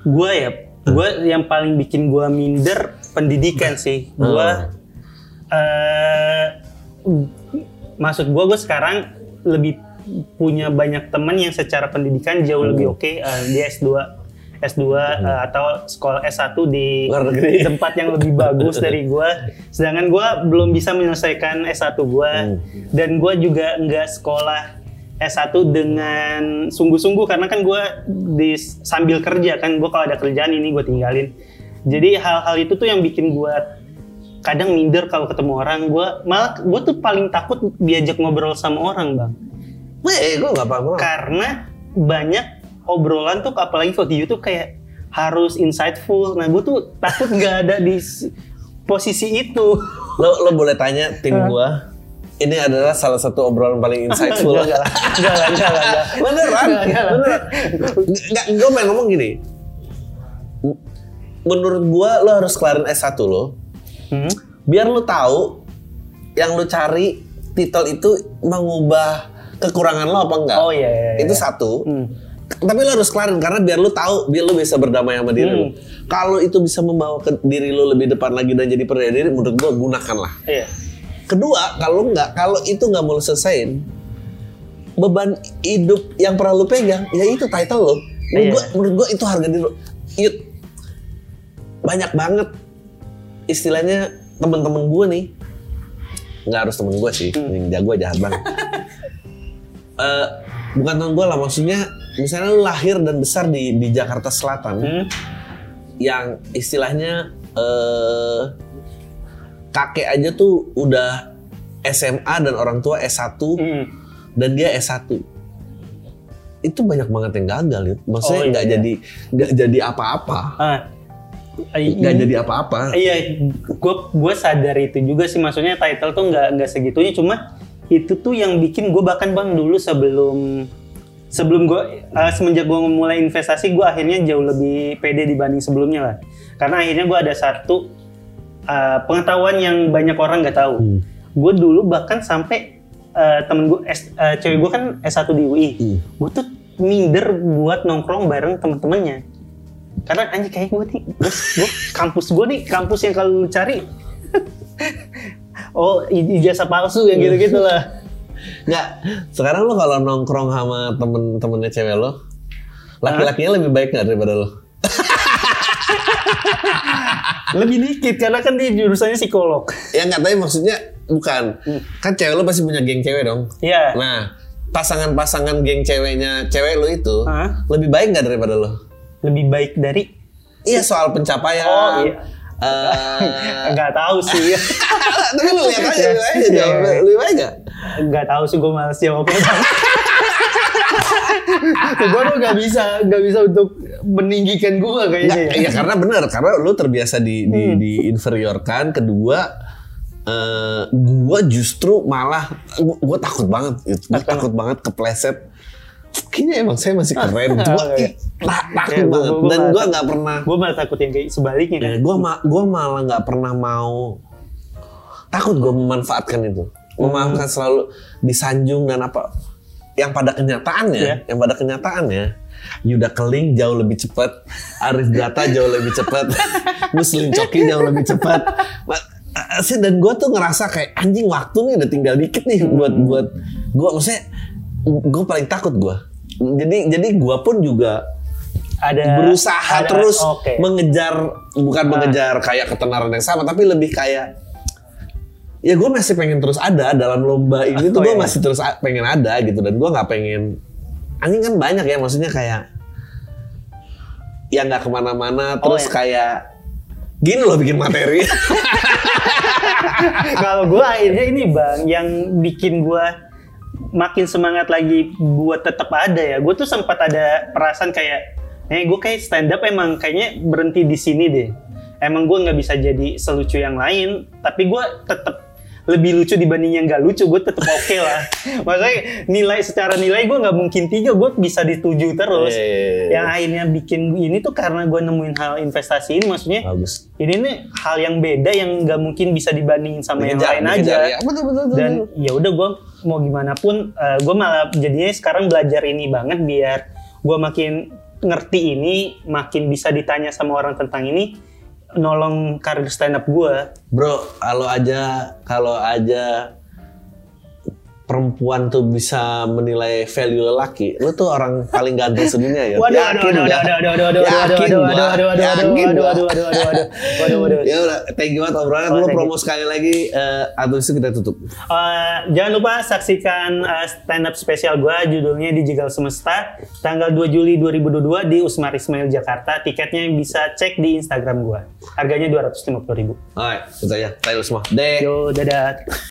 gue ya, gue yang paling bikin gue minder pendidikan sih. Gue, eh maksud gue, gue sekarang lebih punya banyak teman yang secara pendidikan jauh lebih oke. eh, dia S2, S2 eh, atau sekolah S1 di Luar negeri. [laughs] tempat yang lebih bagus dari gue. Sedangkan gue belum bisa menyelesaikan S1 gue. Dan gue juga nggak sekolah S1 dengan sungguh-sungguh karena kan gue di sambil kerja kan gue kalau ada kerjaan ini gue tinggalin. Jadi hal-hal itu tuh yang bikin gue kadang minder kalau ketemu orang. Gue malah gue tuh paling takut diajak ngobrol sama orang bang. Eh, gue gak apa-apa. Karena banyak obrolan tuh apalagi kalau di YouTube kayak harus insightful. Nah gue tuh takut nggak ada di posisi itu. lo lo boleh tanya tim gua ini adalah salah satu obrolan paling insightful Enggak lah, enggak lah, enggak lah, enggak. beneran Enggak, enggak beneran nggak gue main ngomong gini menurut gua lo harus kelarin S1 lo Hmm? biar lo tahu yang lo cari titel itu mengubah kekurangan lo apa enggak Oh, iya, iya, iya. itu satu Hmm. tapi lo harus kelarin karena biar lo tahu biar lo bisa berdamai sama diri lo Hmm. kalau itu bisa membawa ke diri lo lebih depan lagi dan jadi percaya diri menurut gua gunakanlah Iya. Kedua, kalau nggak, kalau itu nggak mau lu selesaiin, beban hidup yang pernah lu pegang, ya itu title lo. Menurut Iya. gua, menurut gua itu harga diri lo. Yud, banyak banget istilahnya temen-temen gue nih, nggak harus temen gue sih, yang jago jahat banget. [laughs] Eh, bukan temen gue lah, maksudnya misalnya lu lahir dan besar di di Jakarta Selatan, Hmm? yang istilahnya eh kakek aja tuh udah SMA dan orang tua S1 Hmm. dan dia S1 itu banyak banget yang gagal gitu. Maksudnya Oh, iya, nggak iya. jadi nggak jadi apa-apa. Ah, Nggak jadi apa-apa. Iya, gue gue sadar itu juga sih. Maksudnya title tuh nggak nggak segitunya. Cuma itu tuh yang bikin gue bahkan bang dulu sebelum sebelum gue eh, semenjak gue mulai investasi gue akhirnya jauh lebih pede dibanding sebelumnya lah. Karena akhirnya gue ada satu eh, pengetahuan yang banyak orang nggak tahu. Hmm. Gue dulu bahkan sampai eh, temen gue eh, cewek gue kan S1 di UI. Hmm. Gue tuh minder buat nongkrong bareng temen-temennya karena anjing kayak gue nih gue, gue- kampus gue nih kampus yang kalau cari [laughs] oh ijazah palsu yang gitu gitu lah Nggak. Sekarang lo kalau nongkrong sama temen-temennya cewek lo, laki-lakinya lebih baik nggak daripada lo? [laughs] lebih dikit karena kan dia jurusannya psikolog Ya nggak tahu maksudnya bukan. Kan cewek lo pasti punya geng cewek dong. Iya. Nah, pasangan-pasangan geng ceweknya cewek lo itu Hah? lebih baik nggak daripada lo? Lebih baik dari Iya soal pencapaian. Oh, iya. Eh, [laughs] nggak tahu sih [laughs] tapi lu lihat aja, lu aja jawab. iya. Lebih baik nggak? tahu sih gue males jawabnya [laughs] gue tuh nggak bisa nggak bisa untuk meninggikan gue kayaknya Nggak, ya. iya karena benar karena lu terbiasa di di, Hmm. di inferiorkan kedua eh gua justru malah gua, gua takut banget. Gua Takut. takut banget kepleset kayaknya emang saya masih keren gua Oke. eh, ta- takut Ya, gua- banget gua- gua dan takut. nggak pernah gue malah takut yang kayak sebaliknya kan gua ma- gua malah nggak pernah mau takut gua memanfaatkan itu Hmm. memanfaatkan selalu disanjung dan apa yang pada kenyataannya Iya. yang pada kenyataannya Yuda Keling jauh lebih cepat, Arif Data jauh lebih cepat, [laughs] Muslim Coki jauh lebih cepat. Eh, sih dan gue tuh ngerasa kayak anjing waktu nih udah tinggal dikit nih buat buat gue maksudnya gue paling takut gue. Jadi jadi gue pun juga ada berusaha ada- terus oke mengejar bukan Ah. mengejar kayak ketenaran yang sama tapi lebih kayak ya gue masih pengen terus ada dalam lomba ini tuh Oh, gue iya. masih terus pengen ada gitu dan gue nggak pengen anjing kan banyak ya maksudnya kayak yang nggak ke mana-mana Oh, terus iya. kayak gini loh bikin materi [laughs] kalau gue akhirnya ini bang yang bikin gue makin semangat lagi buat tetap ada ya gue tuh sempat ada perasaan kayak eh gue kayak stand up emang kayaknya berhenti di sini deh emang gue nggak bisa jadi selucu yang lain tapi gue tetap lebih lucu dibanding yang gak lucu gue tetap oke lah [laughs] maksudnya nilai secara nilai gue nggak mungkin tiga gue bisa dituju terus Iya, iya, iya. yang akhirnya bikin ini tuh karena gue nemuin hal investasi ini maksudnya bagus ini nih hal yang beda yang nggak mungkin bisa dibandingin sama yang lain dikejar, aja ya. betul betul betul. dan ya udah gue mau gimana pun gue malah jadinya sekarang belajar ini banget biar gue makin ngerti ini makin bisa ditanya sama orang tentang ini nolong karir stand up gue Bro, kalau aja kalau aja perempuan tuh bisa menilai value lelaki, lu tuh orang paling ganteng sedunia ya. waduh waduh Yakin waduh gua. waduh waduh waduh waduh waduh Yakin waduh gua. waduh waduh waduh Yakin waduh gua. waduh waduh waduh waduh waduh waduh [laughs] Ya udah, thank you banget obrolannya. Oh, Lu thank promo sekali lagi, eh, abis itu kita tutup. Eh, jangan lupa saksikan eh, stand up spesial gue judulnya Digital Semesta tanggal 2 Juli 2022 di Usmar Ismail Jakarta. Tiketnya bisa cek di Instagram gue. Harganya 250.000 ribu. Alright, itu aja. Tayo semua. Deh. Yo, dadah.